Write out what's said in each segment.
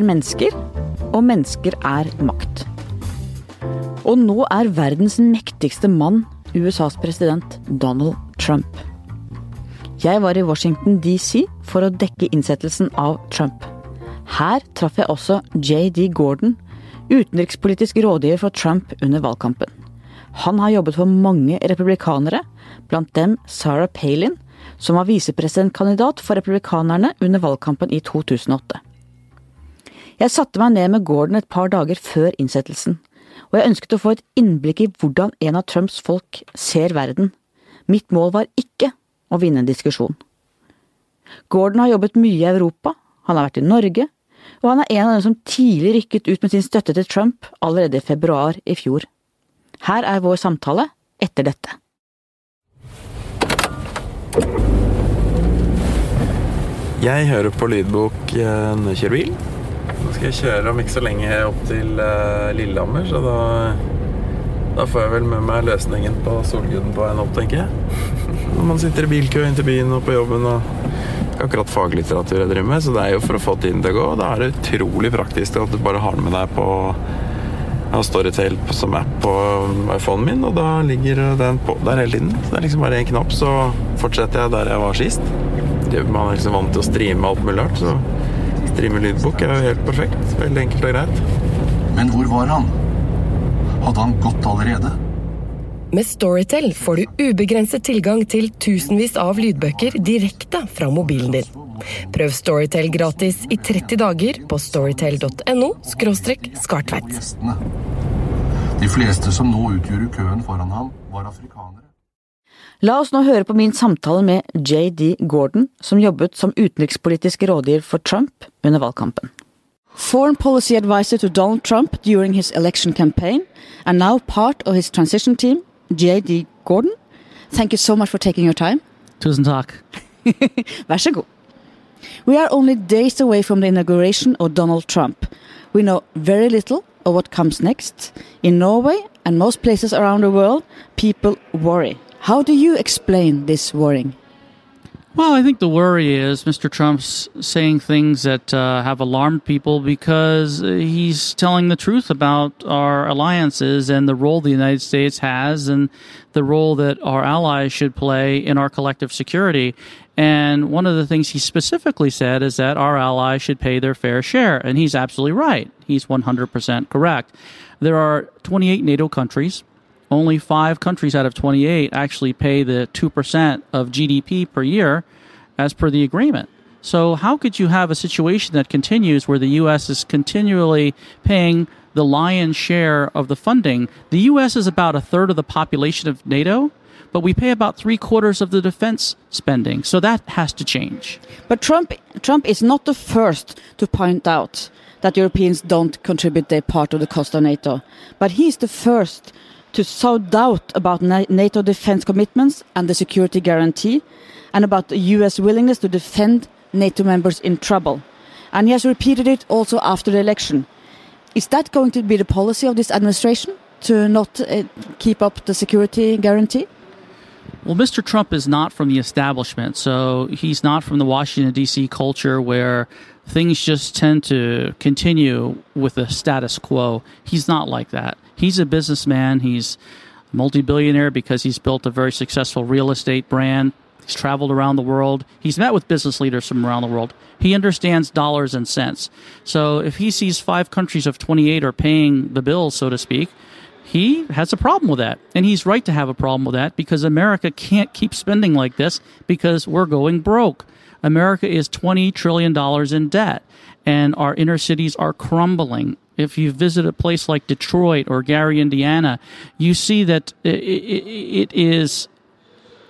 er mennesker, og mennesker er makt. Og nå er verdens mektigste mann USAs president Donald Trump. Jeg var i Washington DC for å dekke innsettelsen av Trump. Her traff jeg også JD Gordon, utenrikspolitisk rådgiver for Trump under valgkampen. Han har jobbet for mange republikanere, blant dem Sarah Palin, som var visepresidentkandidat for republikanerne under valgkampen i 2008. Jeg satte meg ned med Gordon et par dager før innsettelsen, og jeg ønsket å få et innblikk i hvordan en av Trumps folk ser verden. Mitt mål var ikke å vinne en diskusjon. Gordon har jobbet mye i Europa, han har vært i Norge, og han er en av dem som tidlig rykket ut med sin støtte til Trump allerede i februar i fjor. Her er vår samtale etter dette. Jeg hører på lydbok eh, når jeg kjører bil. Nå skal jeg kjøre om ikke så lenge opp til eh, Lillehammer, så da, da får jeg vel med meg løsningen på Solguden på veien opp, tenker jeg. Når man sitter i bilkø inn til byen og på jobben og akkurat faglitteratur jeg driver med, så det er jo for å få tiden til å gå. Da er det utrolig praktisk at du bare har den med deg på jeg Storytel som app på iPhonen min, og da ligger den på der hele tiden. Så det er liksom bare én knapp, så fortsetter jeg der jeg var sist. Man er liksom vant til å streame alt mulig rart, så streame lydbok er jo helt perfekt. Veldig enkelt og greit. Men hvor var han? Hadde han gått allerede? Med Storytel får du ubegrenset tilgang til tusenvis av lydbøker direkte fra mobilen din. Prøv Storytel gratis i 30 dager på storytel.no skartveit. De fleste som nå utgjorde køen foran ham, var afrikanere. La oss nå høre på min samtale med JD Gordon, som jobbet som utenrikspolitisk rådgiver for Trump under valgkampen. Foreign policy advisor to Donald Trump during his election campaign, and now part of his transition team, JD Gordon. Thank you so much for taking your time. Tusen takk. Vær så god. We are only days away from the inauguration of Donald Trump. We know very little of what comes next. In Norway and most places around the world, people worry. How do you explain this worrying? Well, I think the worry is Mr. Trump's saying things that uh, have alarmed people because he's telling the truth about our alliances and the role the United States has and the role that our allies should play in our collective security. And one of the things he specifically said is that our allies should pay their fair share. And he's absolutely right. He's 100% correct. There are 28 NATO countries only five countries out of 28 actually pay the 2% of GDP per year as per the agreement. So, how could you have a situation that continues where the U.S. is continually paying the lion's share of the funding? The U.S. is about a third of the population of NATO, but we pay about three quarters of the defense spending. So, that has to change. But Trump, Trump is not the first to point out that Europeans don't contribute their part of the cost of NATO, but he's the first to sow doubt about NATO defense commitments and the security guarantee, and about the US willingness to defend NATO members in trouble. And he has repeated it also after the election. Is that going to be the policy of this administration to not uh, keep up the security guarantee? Well, Mr. Trump is not from the establishment, so he's not from the Washington, D.C. culture where things just tend to continue with the status quo. He's not like that. He's a businessman. He's a multi billionaire because he's built a very successful real estate brand. He's traveled around the world. He's met with business leaders from around the world. He understands dollars and cents. So if he sees five countries of 28 are paying the bills, so to speak, he has a problem with that. And he's right to have a problem with that because America can't keep spending like this because we're going broke. America is $20 trillion in debt, and our inner cities are crumbling. If you visit a place like Detroit or Gary, Indiana, you see that it is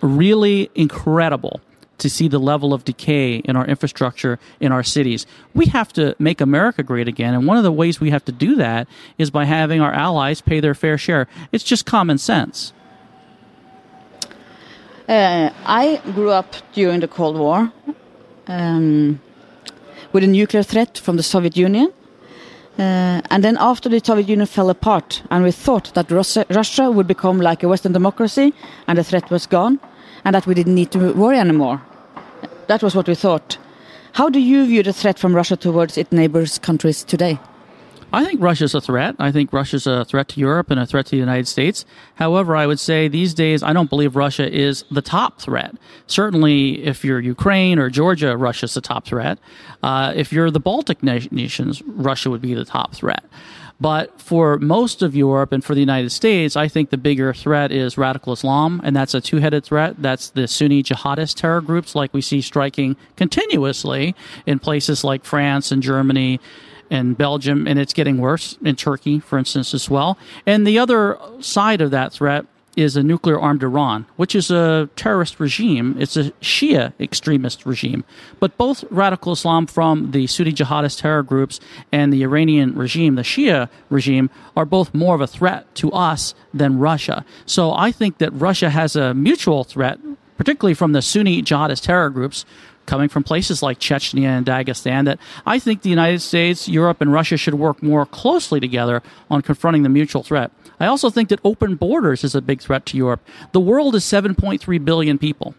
really incredible to see the level of decay in our infrastructure in our cities. We have to make America great again. And one of the ways we have to do that is by having our allies pay their fair share. It's just common sense. Uh, I grew up during the Cold War um, with a nuclear threat from the Soviet Union. Uh, and then after the Soviet Union fell apart, and we thought that Russia, Russia would become like a Western democracy, and the threat was gone, and that we didn't need to worry anymore. That was what we thought. How do you view the threat from Russia towards its neighbors countries today? I think Russia's a threat. I think Russia's a threat to Europe and a threat to the United States. However, I would say these days I don't believe Russia is the top threat. Certainly, if you're Ukraine or Georgia, Russia's the top threat. Uh, if you're the Baltic nations, Russia would be the top threat. But for most of Europe and for the United States, I think the bigger threat is radical Islam, and that's a two headed threat. That's the Sunni jihadist terror groups, like we see striking continuously in places like France and Germany and Belgium, and it's getting worse in Turkey, for instance, as well. And the other side of that threat is a nuclear armed Iran, which is a terrorist regime. It's a Shia extremist regime. But both radical Islam from the Sunni jihadist terror groups and the Iranian regime, the Shia regime, are both more of a threat to us than Russia. So I think that Russia has a mutual threat, particularly from the Sunni jihadist terror groups, coming from places like Chechnya and Dagestan that I think the United States, Europe, and Russia should work more closely together on confronting the mutual threat. I also think that open borders is a big threat to Europe. The world is 7.3 billion people.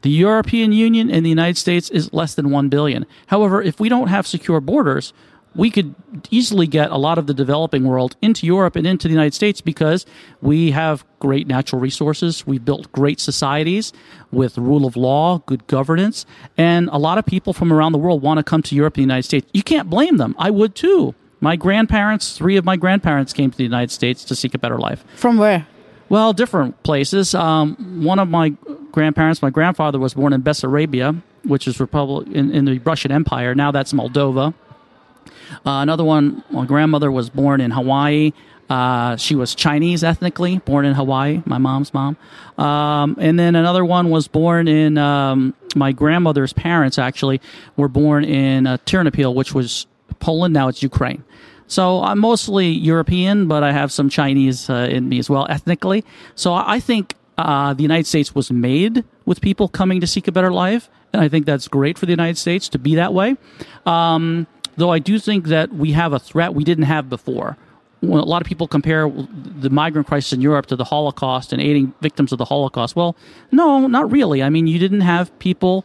The European Union and the United States is less than 1 billion. However, if we don't have secure borders, we could easily get a lot of the developing world into Europe and into the United States because we have great natural resources. We've built great societies with rule of law, good governance, and a lot of people from around the world want to come to Europe and the United States. You can't blame them. I would too. My grandparents, three of my grandparents came to the United States to seek a better life. From where? Well, different places. Um, one of my grandparents, my grandfather, was born in Bessarabia, which is Republic in, in the Russian Empire. Now that's Moldova. Uh, another one, my grandmother was born in Hawaii. Uh, she was Chinese ethnically, born in Hawaii, my mom's mom. Um, and then another one was born in, um, my grandmother's parents actually were born in uh, which was Poland. Now it's Ukraine. So I'm mostly European, but I have some Chinese uh, in me as well, ethnically. So I think uh, the United States was made with people coming to seek a better life, and I think that's great for the United States to be that way. Um, though I do think that we have a threat we didn't have before. When a lot of people compare the migrant crisis in Europe to the Holocaust and aiding victims of the Holocaust. Well, no, not really. I mean, you didn't have people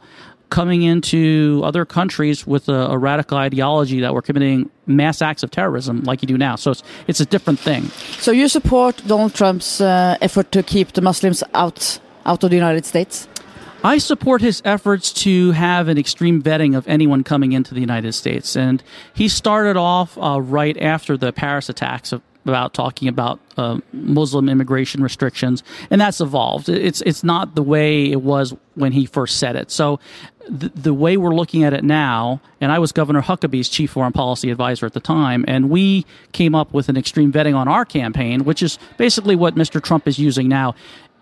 coming into other countries with a, a, radical ideology that were committing mass acts of terrorism like you do now. So it's, it's a different thing. So you support Donald Trump's uh, effort to keep the Muslims out out of the United States? I support his efforts to have an extreme vetting of anyone coming into the United States. And he started off uh, right after the Paris attacks of, about talking about uh, Muslim immigration restrictions, and that's evolved. It's it's not the way it was when he first said it. So the, the way we're looking at it now, and I was Governor Huckabee's chief foreign policy advisor at the time, and we came up with an extreme vetting on our campaign, which is basically what Mr. Trump is using now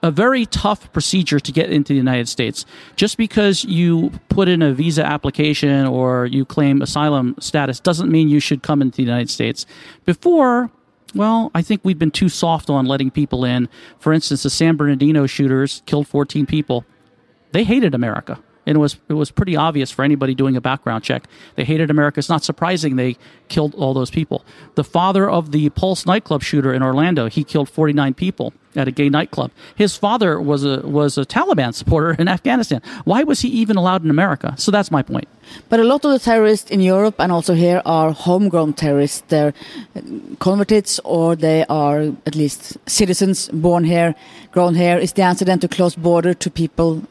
a very tough procedure to get into the United States. Just because you put in a visa application or you claim asylum status doesn't mean you should come into the United States. Before, well, I think we've been too soft on letting people in. For instance, the San Bernardino shooters killed 14 people. They hated America. And it was it was pretty obvious for anybody doing a background check. They hated America. It's not surprising they killed all those people. The father of the Pulse nightclub shooter in Orlando, he killed 49 people at a gay nightclub. His father was a was a Taliban supporter in Afghanistan. Why was he even allowed in America? So that's my point. But a lot of the terrorists in Europe and also here are homegrown terrorists. They're converts or they are at least citizens born here, grown here. Is the answer then to close border to people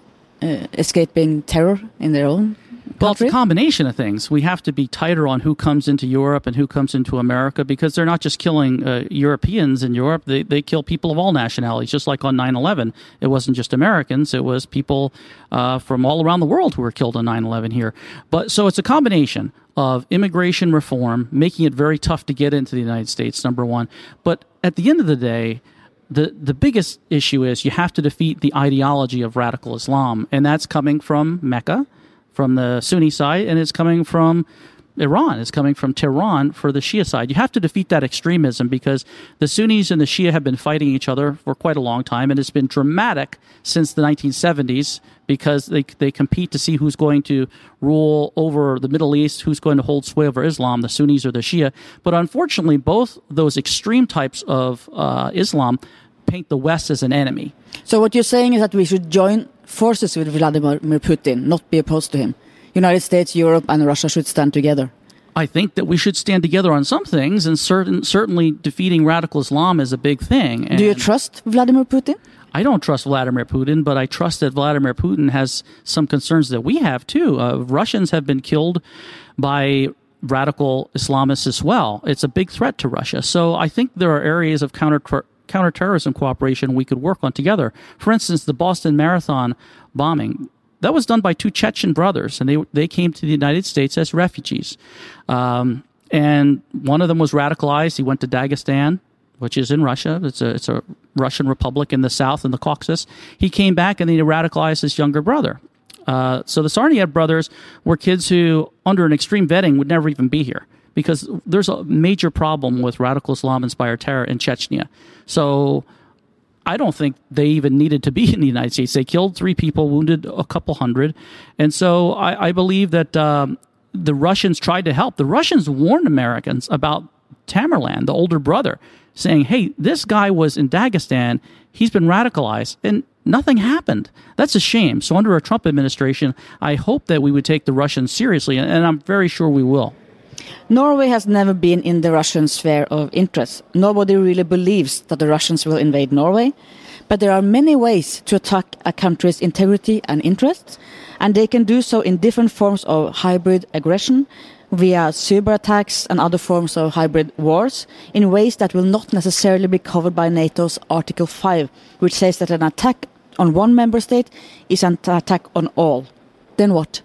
uh, escaping terror in their own well, it's a combination of things. We have to be tighter on who comes into Europe and who comes into America because they're not just killing uh, Europeans in Europe. They, they kill people of all nationalities, just like on 9 11. It wasn't just Americans, it was people uh, from all around the world who were killed on 9 11 here. But so it's a combination of immigration reform, making it very tough to get into the United States, number one. But at the end of the day, the, the biggest issue is you have to defeat the ideology of radical Islam, and that's coming from Mecca from the Sunni side, and it's coming from Iran. It's coming from Tehran for the Shia side. You have to defeat that extremism because the Sunnis and the Shia have been fighting each other for quite a long time, and it's been dramatic since the 1970s because they they compete to see who's going to rule over the Middle East, who's going to hold sway over Islam, the Sunnis or the Shia. But unfortunately, both those extreme types of uh, Islam paint the West as an enemy. So what you're saying is that we should join forces with Vladimir Putin, not be opposed to him. United States, Europe, and Russia should stand together? I think that we should stand together on some things, and certain certainly defeating radical Islam is a big thing. Do you trust Vladimir Putin? I don't trust Vladimir Putin, but I trust that Vladimir Putin has some concerns that we have too. Uh, Russians have been killed by radical Islamists as well. It's a big threat to Russia. So I think there are areas of counter counterterrorism cooperation we could work on together. For instance, the Boston Marathon bombing. That was done by two Chechen brothers, and they they came to the United States as refugees. Um, and one of them was radicalized. He went to Dagestan, which is in Russia. It's a it's a Russian republic in the south in the Caucasus. He came back and he radicalized his younger brother. Uh, so the Tsarnaev brothers were kids who, under an extreme vetting, would never even be here because there's a major problem with radical Islam inspired terror in Chechnya. So I don't think they even needed to be in the United States. They killed three people, wounded a couple hundred. And so I, I believe that um, the Russians tried to help. The Russians warned Americans about Tamerlan, the older brother, saying, hey, this guy was in Dagestan. He's been radicalized. And nothing happened. That's a shame. So, under a Trump administration, I hope that we would take the Russians seriously, and I'm very sure we will. Norway has never been in the Russian sphere of interest. Nobody really believes that the Russians will invade Norway. But there are many ways to attack a country's integrity and interests, and they can do so in different forms of hybrid aggression, via cyber attacks and other forms of hybrid wars, in ways that will not necessarily be covered by NATO's Article 5, which says that an attack on one member state is an attack on all. Then what?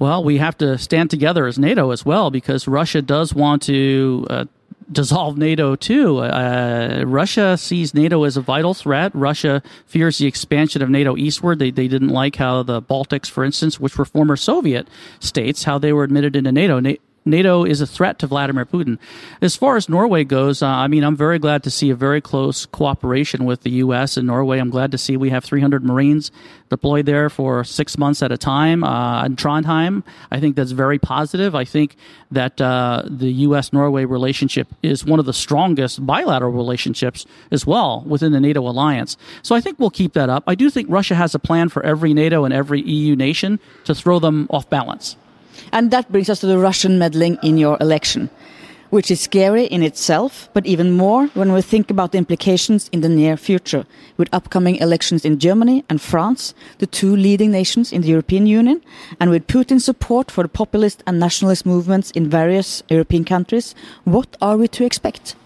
Well, we have to stand together as NATO as well because Russia does want to uh, dissolve NATO too. Uh, Russia sees NATO as a vital threat. Russia fears the expansion of NATO eastward. They, they didn't like how the Baltics, for instance, which were former Soviet states, how they were admitted into NATO. Na- NATO is a threat to Vladimir Putin. As far as Norway goes, uh, I mean, I'm very glad to see a very close cooperation with the U.S. and Norway. I'm glad to see we have 300 Marines deployed there for six months at a time uh, in Trondheim. I think that's very positive. I think that uh, the U.S. Norway relationship is one of the strongest bilateral relationships as well within the NATO alliance. So I think we'll keep that up. I do think Russia has a plan for every NATO and every EU nation to throw them off balance. And that brings us to the Russian meddling in your election, which is scary in itself, but even more when we think about the implications in the near future, with upcoming elections in Germany and France, the two leading nations in the European Union, and with Putin's support for the populist and nationalist movements in various European countries. What are we to expect?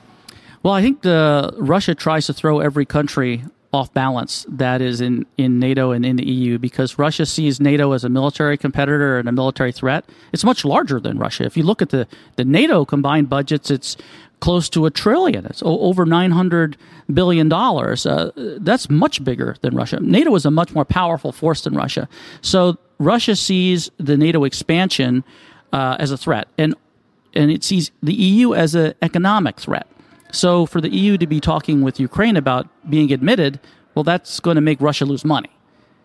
Well, I think the Russia tries to throw every country off balance that is in, in NATO and in the EU because Russia sees NATO as a military competitor and a military threat. It's much larger than Russia. If you look at the, the NATO combined budgets, it's close to a trillion. It's over $900 billion. Uh, that's much bigger than Russia. NATO is a much more powerful force than Russia. So Russia sees the NATO expansion uh, as a threat, and, and it sees the EU as an economic threat. So for the EU to be talking with Ukraine about being admitted, well, that's going to make Russia lose money.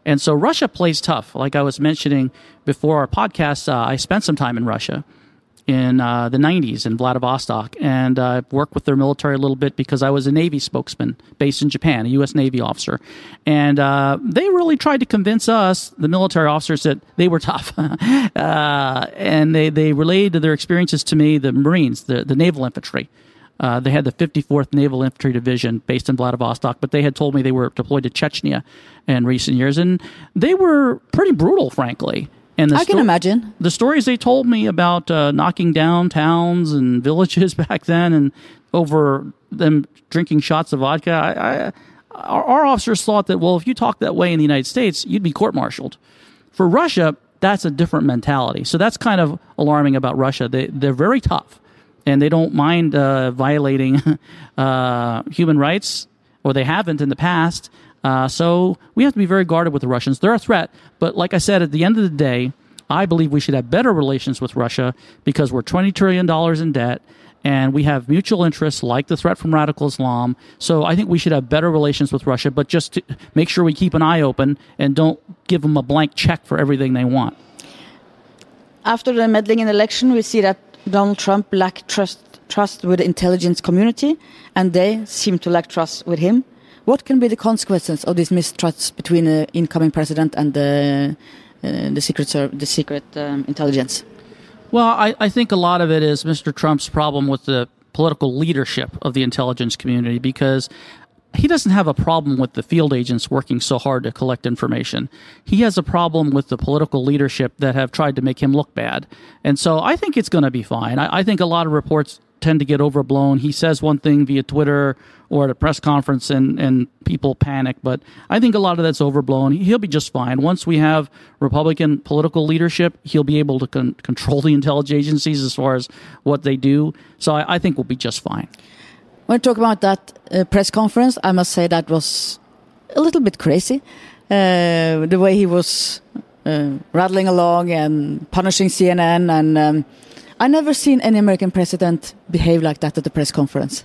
And so Russia plays tough. Like I was mentioning before our podcast, uh, I spent some time in Russia in uh, the 90s in Vladivostok and uh, worked with their military a little bit because I was a Navy spokesman based in Japan, a U.S. Navy officer. And uh, they really tried to convince us, the military officers, that they were tough. Uh, and they, they relayed their experiences to me, the Marines, the, the naval infantry. Uh, they had the 54th Naval Infantry Division based in Vladivostok, but they had told me they were deployed to Chechnya in recent years, and they were pretty brutal, frankly. And I sto- can imagine the stories they told me about uh, knocking down towns and villages back then, and over them drinking shots of vodka. I, I, our, our officers thought that well, if you talk that way in the United States, you'd be court-martialed. For Russia, that's a different mentality. So that's kind of alarming about Russia. They they're very tough and they don't mind uh, violating uh, human rights, or they haven't in the past. Uh, so we have to be very guarded with the Russians. They're a threat, but like I said, at the end of the day, I believe we should have better relations with Russia because we're $20 trillion in debt and we have mutual interests like the threat from radical Islam. So I think we should have better relations with Russia, but just make sure we keep an eye open and don't give them a blank check for everything they want. After the meddling in election, we see that Donald Trump lacked trust trust with the intelligence community, and they seem to lack trust with him. What can be the consequences of this mistrust between the incoming president and the uh, the secret the secret um, intelligence? Well, I, I think a lot of it is Mr. Trump's problem with the political leadership of the intelligence community because he doesn't have a problem with the field agents working so hard to collect information. He has a problem with the political leadership that have tried to make him look bad. And so I think it's going to be fine. I, I think a lot of reports tend to get overblown. He says one thing via Twitter or at a press conference and, and people panic, but I think a lot of that's overblown. He'll be just fine. Once we have Republican political leadership, he'll be able to con- control the intelligence agencies as far as what they do. So I, I think we'll be just fine. When we talk about that uh, press conference, I must say that was a little bit crazy. Uh, the way he was uh, rattling along and punishing CNN, and um, I never seen any American president behave like that at the press conference.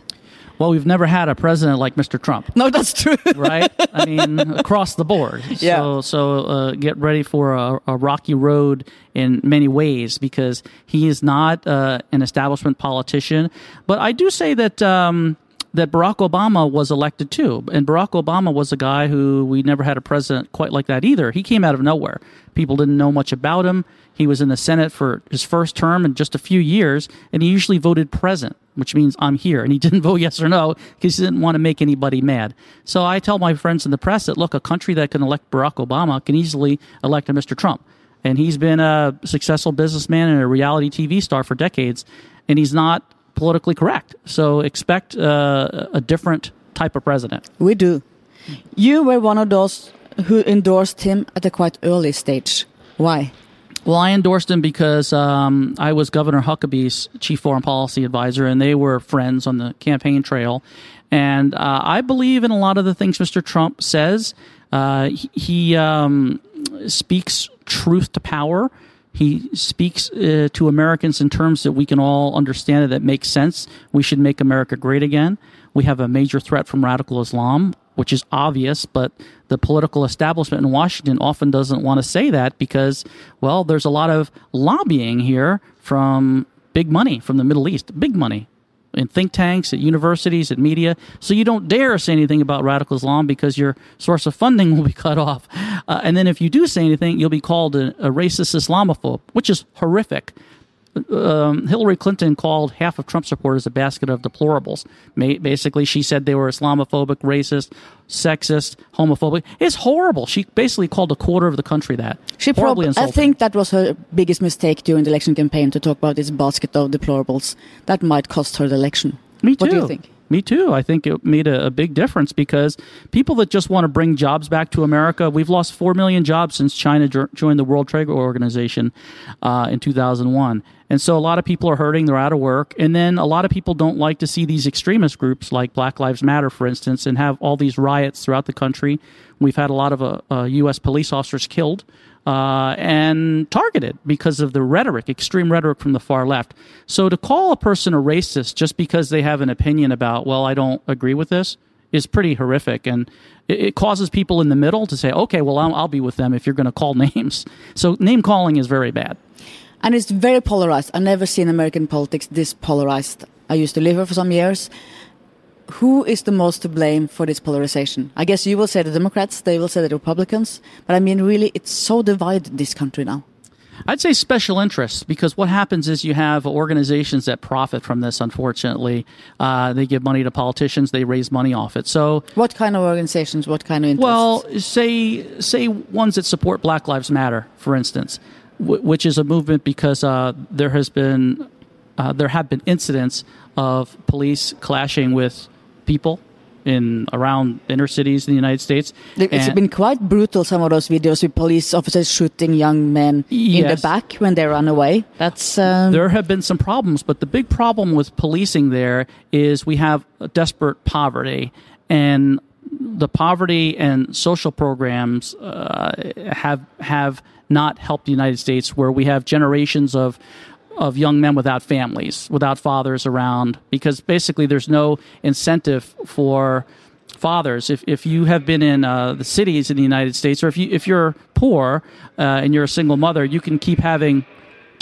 Well, we've never had a president like Mr. Trump. No, that's true. right? I mean, across the board. Yeah. So, so uh, get ready for a, a, rocky road in many ways because he is not uh, an establishment politician. But I do say that. Um, that Barack Obama was elected too. And Barack Obama was a guy who we never had a president quite like that either. He came out of nowhere. People didn't know much about him. He was in the Senate for his first term in just a few years, and he usually voted present, which means I'm here. And he didn't vote yes or no because he didn't want to make anybody mad. So I tell my friends in the press that look, a country that can elect Barack Obama can easily elect a Mr. Trump. And he's been a successful businessman and a reality TV star for decades, and he's not politically correct. So expect uh, a different type of president. We do. You were one of those who endorsed him at a quite early stage. Why? Well, I endorsed him because um, I was Governor Huckabee's chief foreign policy advisor, and they were friends on the campaign trail. And uh, I believe in a lot of the things Mr. Trump says. Uh, he, he um, speaks truth to power. He speaks uh, to Americans in terms that we can all understand it, that makes sense. We should make America great again. We have a major threat from radical Islam, which is obvious, but the political establishment in Washington often doesn't want to say that because, well, there's a lot of lobbying here from big money from the Middle East, big money in think tanks, at universities, at media. So you don't dare say anything about radical Islam because your source of funding will be cut off. Uh, and then if you do say anything, you'll be called a, a racist Islamophobe, which is horrific. Um, Hillary Clinton called half of Trump supporters a basket of deplorables. Basically, she said they were Islamophobic, racist, sexist, homophobic. It's horrible. She basically called a quarter of the country that. She probably. I think that was her biggest mistake during the election campaign to talk about this basket of deplorables. That might cost her the election. Me too. What do you think? Me too. I think it made a, a, big difference because people that just want to bring jobs back to America, we've lost 4 million jobs since China joined the World Trade Organization uh, in 2001. And so a lot of people are hurting, they're out of work. And then a lot of people don't like to see these extremist groups like Black Lives Matter, for instance, and have all these riots throughout the country. We've had a lot of uh, uh, U.S. police officers killed uh, and targeted because of the rhetoric, extreme rhetoric from the far left. So to call a person a racist just because they have an opinion about, well, I don't agree with this, is pretty horrific. And it, it causes people in the middle to say, okay, well, I'll, I'll be with them if you're going to call names. So name calling is very bad. And it's very polarized. I've never seen American politics this polarized. I used to live here for some years who is the most to blame for this polarization? I guess you will say the Democrats, they will say the Republicans, but I mean, really, it's so divided this country now. I'd say special interests because what happens is you have organizations that profit from this. Unfortunately, uh, they give money to politicians, they raise money off it. So, what kind of organizations? What kind of interests? Well, say say ones that support Black Lives Matter, for instance, w- which is a movement because uh, there has been uh, there have been incidents of police clashing with people in around inner cities in the United States. It's and been quite brutal. Some of those videos with police officers shooting young men yes. in the back when they run away. That's um, there have been some problems, but the big problem with policing there is we have desperate poverty and the poverty and social programs uh, have have not help the United States, where we have generations of of young men without families, without fathers around, because basically there's no incentive for fathers. If, if you have been in uh, the cities in the United States, or if, you, if you're poor uh, and you're a single mother, you can keep having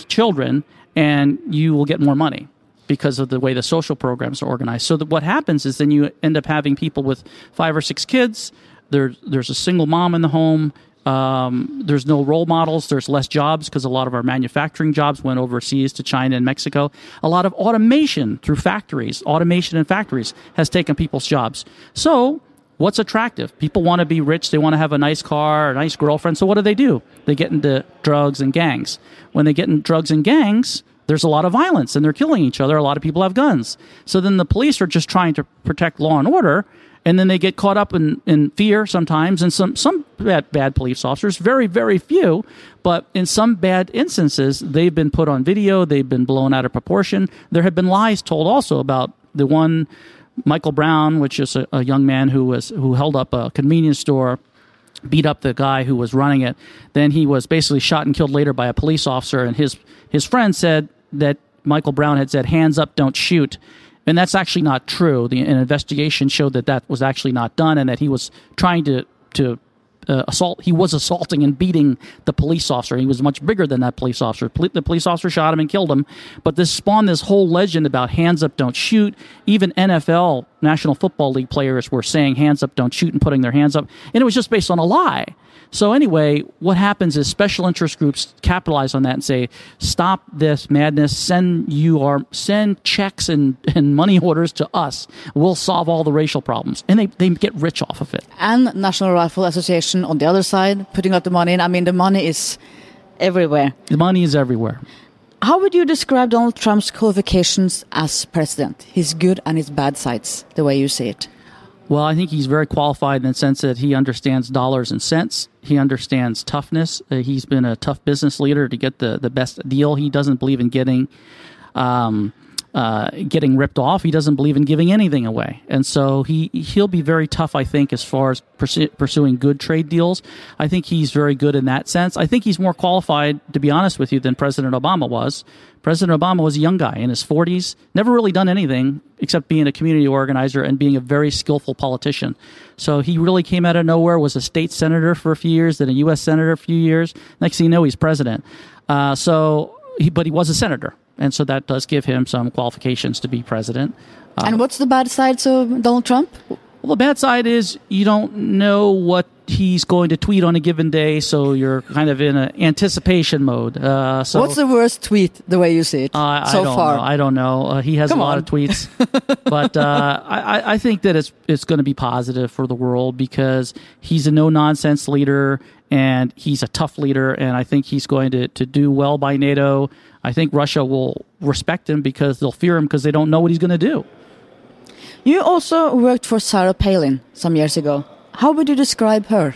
children and you will get more money because of the way the social programs are organized. So what happens is then you end up having people with five or six kids. There, there's a single mom in the home Um, there's no role models. There's less jobs because a lot of our manufacturing jobs went overseas to China and Mexico. A lot of automation through factories, automation in factories has taken people's jobs. So what's attractive? People want to be rich. They want to have a nice car, a nice girlfriend. So what do they do? They get into drugs and gangs. When they get in drugs and gangs, there's a lot of violence and they're killing each other. A lot of people have guns. So then the police are just trying to protect law and order. And then they get caught up in, in fear sometimes. And some, some bad, bad police officers, very, very few, but in some bad instances, they've been put on video. They've been blown out of proportion. There have been lies told also about the one Michael Brown, which is a, a young man who was who held up a convenience store beat up the guy who was running it. Then he was basically shot and killed later by a police officer. And his his friend said that Michael Brown had said, "Hands up, don't shoot." And that's actually not true. The an investigation showed that that was actually not done, and that he was trying to to uh, assault. He was assaulting and beating the police officer. He was much bigger than that police officer. The police officer shot him and killed him. But this spawned this whole legend about hands up, don't shoot. Even NFL, National Football League players were saying hands up, don't shoot, and putting their hands up. And it was just based on a lie. So anyway, what happens is special interest groups capitalize on that and say, "Stop this madness! Send you our send checks and, and money orders to us. We'll solve all the racial problems." And they, they get rich off of it. And National Rifle Association on the other side, putting out the money. I mean, the money is everywhere. The money is everywhere. How would you describe Donald Trump's qualifications as president? His good and his bad sides, the way you see it. Well, I think he's very qualified in the sense that he understands dollars and cents. He understands toughness. Uh, he's been a tough business leader to get the, the best deal. He doesn't believe in getting um, uh, getting ripped off. He doesn't believe in giving anything away, and so he he'll be very tough. I think as far as pursu- pursuing good trade deals. I think he's very good in that sense. I think he's more qualified, to be honest with you, than President Obama was. President Obama was a young guy in his 40s, never really done anything except being a community organizer and being a very skillful politician. So he really came out of nowhere, was a state senator for a few years, then a U.S. senator a few years. Next thing you know, he's president. Uh, so, he, but he was a senator, and so that does give him some qualifications to be president. Uh, and what's the bad side of Donald Trump? Well, the bad side is you don't know what he's going to tweet on a given day, so you're kind of in an anticipation mode. Uh, so What's the worst tweet, the way you see it, uh, so I don't far? Know. I don't know. Uh, he has Come a lot on. of tweets, but uh, I, I think that it's it's going to be positive for the world because he's a no nonsense leader and he's a tough leader, and I think he's going to to do well by NATO. I think Russia will respect him because they'll fear him because they don't know what he's going to do. You also worked for Sarah Palin some years ago. How would you describe her?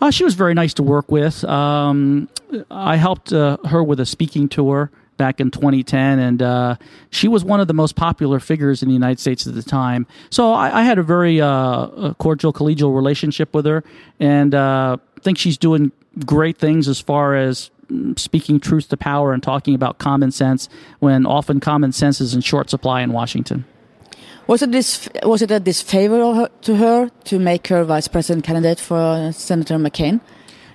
Uh, she was very nice to work with. Um, I helped uh, her with a speaking tour back in 2010, and uh, she was one of the most popular figures in the United States at the time. So I, I had a very uh, cordial, collegial relationship with her, and uh, think she's doing great things as far as speaking truth to power and talking about common sense when often common sense is in short supply in Washington. Was it this? Was it a disfavor to her to make her vice president candidate for Senator McCain?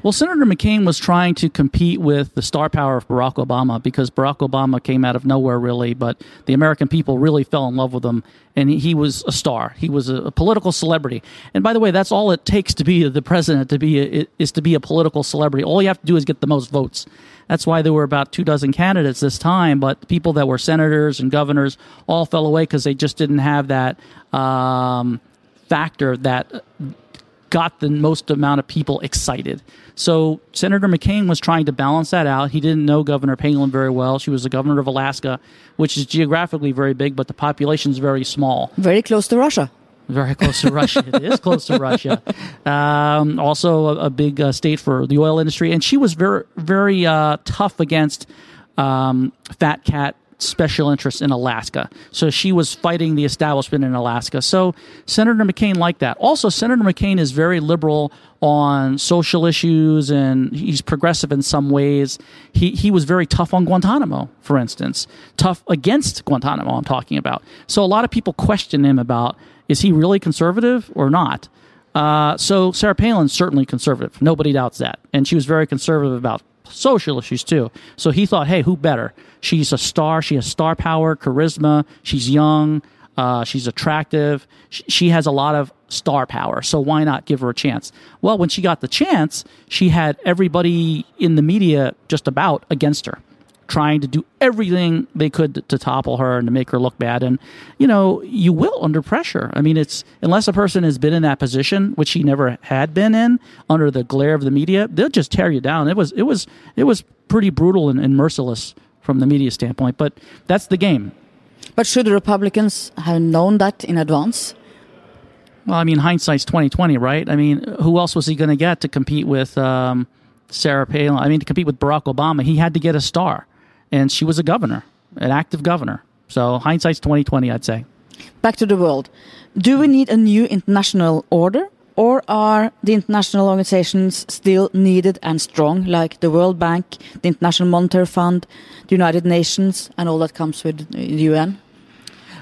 Well, Senator McCain was trying to compete with the star power of Barack Obama because Barack Obama came out of nowhere, really, but the American people really fell in love with him, and he was a star. He was a, political celebrity. And by the way, that's all it takes to be the president to be a, is to be a political celebrity. All you have to do is get the most votes. That's why there were about two dozen candidates this time, but people that were senators and governors all fell away because they just didn't have that um, factor that got the most amount of people excited. So Senator McCain was trying to balance that out. He didn't know Governor Palin very well. She was the governor of Alaska, which is geographically very big, but the population is very small. Very close to Russia. Very close to Russia. It is close to Russia. Um, also, a, a big uh, state for the oil industry, and she was very, very uh, tough against um, Fat Cat special interests in Alaska. So she was fighting the establishment in Alaska. So Senator McCain liked that. Also, Senator McCain is very liberal on social issues and he's progressive in some ways. He he was very tough on Guantanamo, for instance. Tough against Guantanamo, I'm talking about. So a lot of people question him about is he really conservative or not? Uh, so Sarah Palin's certainly conservative. Nobody doubts that. And she was very conservative about social issues too. So he thought, hey, who better? She's a star. She has star power, charisma. She's young. Uh, she's attractive. She, has a lot of star power. So why not give her a chance? Well, when she got the chance, she had everybody in the media just about against her, trying to do everything they could to, to topple her and to make her look bad. And, you know, you will under pressure. I mean, it's unless a person has been in that position, which she never had been in, under the glare of the media, they'll just tear you down. It was, it was, it was pretty brutal and, and merciless from the media standpoint, but that's the game. But should the Republicans have known that in advance? Well, I mean, hindsight's twenty twenty, right? I mean, who else was he going to get to compete with um, Sarah Palin? I mean, to compete with Barack Obama, he had to get a star, and she was a governor, an active governor. So hindsight's twenty twenty, I'd say. Back to the world. Do we need a new international order, or are the international organizations still needed and strong, like the World Bank, the International Monetary Fund, the United Nations, and all that comes with the UN?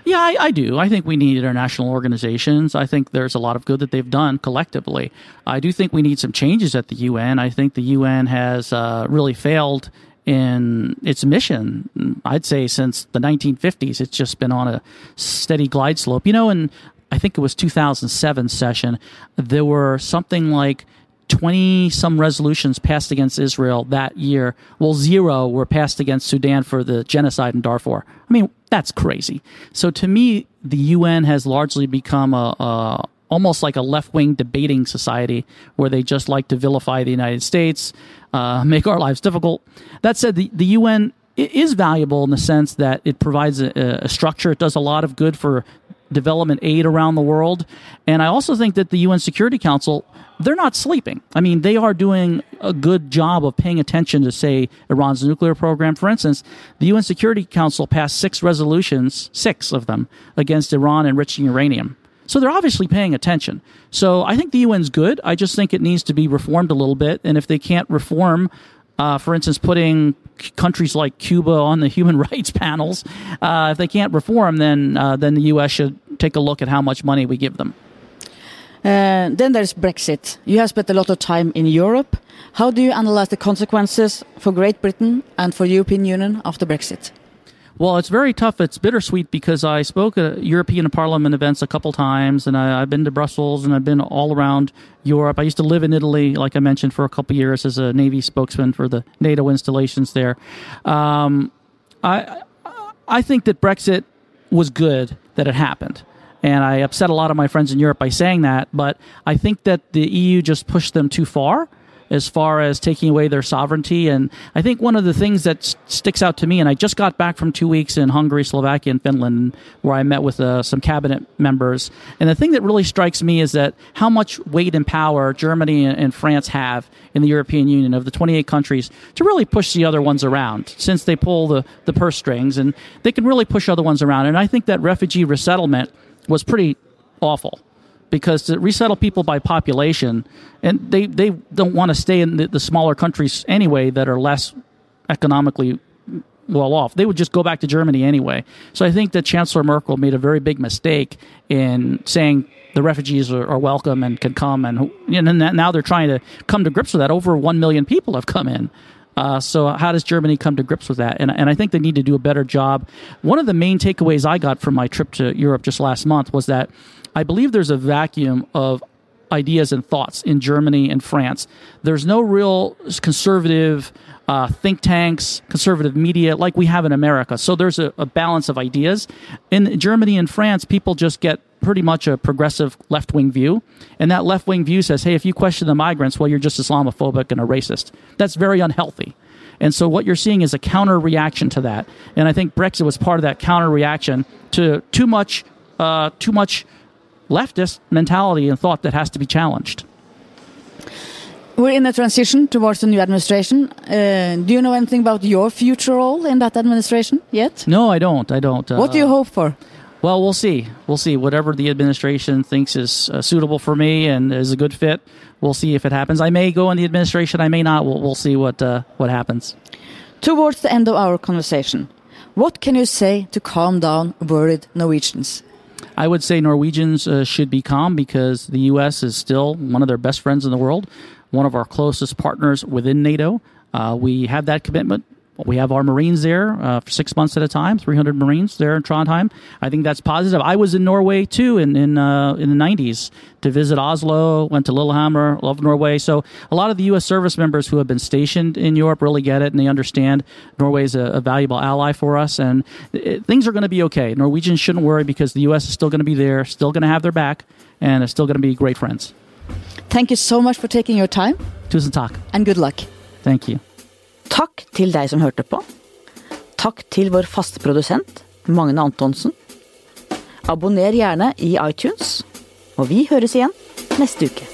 Yeah, I, I, do. I think we need international organizations. I think there's a lot of good that they've done collectively. I do think we need some changes at the UN. I think the UN has uh, really failed in its mission. I'd say since the 1950s, it's just been on a steady glide slope. You know, and I think it was 2007 session, there were something like 20 some resolutions passed against Israel that year. Well, zero were passed against Sudan for the genocide in Darfur. I mean, that's crazy. So to me, the UN has largely become a, a almost like a left wing debating society where they just like to vilify the United States, uh, make our lives difficult. That said, the, the UN is valuable in the sense that it provides a, a structure. It does a lot of good for development aid around the world. And I also think that the UN Security Council they're not sleeping. I mean, they are doing a good job of paying attention to, say, Iran's nuclear program. For instance, the UN Security Council passed six resolutions, six of them, against Iran enriching uranium. So they're obviously paying attention. So I think the UN's good. I just think it needs to be reformed a little bit. And if they can't reform, uh, for instance, putting countries like Cuba on the human rights panels, uh, if they can't reform, then uh, then the U.S. should take a look at how much money we give them. Uh, then there's Brexit. You have spent a lot of time in Europe. How do you analyze the consequences for Great Britain and for European Union after Brexit? Well, it's very tough. It's bittersweet because I spoke at European Parliament events a couple times, and I, have been to Brussels and I've been all around Europe. I used to live in Italy, like I mentioned, for a couple years as a Navy spokesman for the NATO installations there. Um, I I think that Brexit was good that it happened. And I upset a lot of my friends in Europe by saying that, but I think that the EU just pushed them too far as far as taking away their sovereignty. And I think one of the things that sticks out to me, and I just got back from two weeks in Hungary, Slovakia, and Finland, where I met with uh, some cabinet members. And the thing that really strikes me is that how much weight and power Germany and France have in the European Union of the 28 countries to really push the other ones around since they pull the, the purse strings and they can really push other ones around. And I think that refugee resettlement was pretty awful because to resettle people by population, and they, they don't want to stay in the, the smaller countries anyway that are less economically well off. They would just go back to Germany anyway. So I think that Chancellor Merkel made a very big mistake in saying the refugees are, are welcome and can come, and, and now they're trying to come to grips with that. Over one million people have come in. Uh, so how does Germany come to grips with that? And, and I think they need to do a better job. One of the main takeaways I got from my trip to Europe just last month was that I believe there's a vacuum of ideas and thoughts in Germany and France. There's no real conservative uh, think tanks, conservative media like we have in America. So there's a, a balance of ideas. In Germany and France, people just get pretty much a progressive left wing view. And that left wing view says, hey, if you question the migrants, well, you're just Islamophobic and a racist. That's very unhealthy. And so what you're seeing is a counter reaction to that. And I think Brexit was part of that counter reaction to too much, uh, too much leftist mentality and thought that has to be challenged. We're in a transition towards the new administration. Uh, do you know anything about your future role in that administration yet? No, I don't. I don't. Uh, what do you hope for? Well, we'll see. We'll see. Whatever the administration thinks is uh, suitable for me and is a good fit, we'll see if it happens. I may go in the administration. I may not. We'll, we'll see what uh, what happens. Towards the end of our conversation, what can you say to calm down worried Norwegians? I would say Norwegians uh, should be calm because the U.S. is still one of their best friends in the world, one of our closest partners within NATO. Uh, we have that commitment we have our Marines there uh, for six months at a time, 300 Marines there in Trondheim. I think that's positive. I was in Norway too in in, uh, in the 90s to visit Oslo, went to Lillehammer, love Norway. So a lot of the U.S. service members who have been stationed in Europe really get it and they understand Norway is a, a valuable ally for us and it, things are going to be okay. Norwegians shouldn't worry because the U.S. is still going to be there, still going to have their back, and are still going to be great friends. Thank you so much for taking your time. Tusen takk. And good luck. Thank you. Takk til deg som hørte på. Takk til vår faste produsent, Magne Antonsen. Abonner gjerne i iTunes, og vi høres igjen neste uke.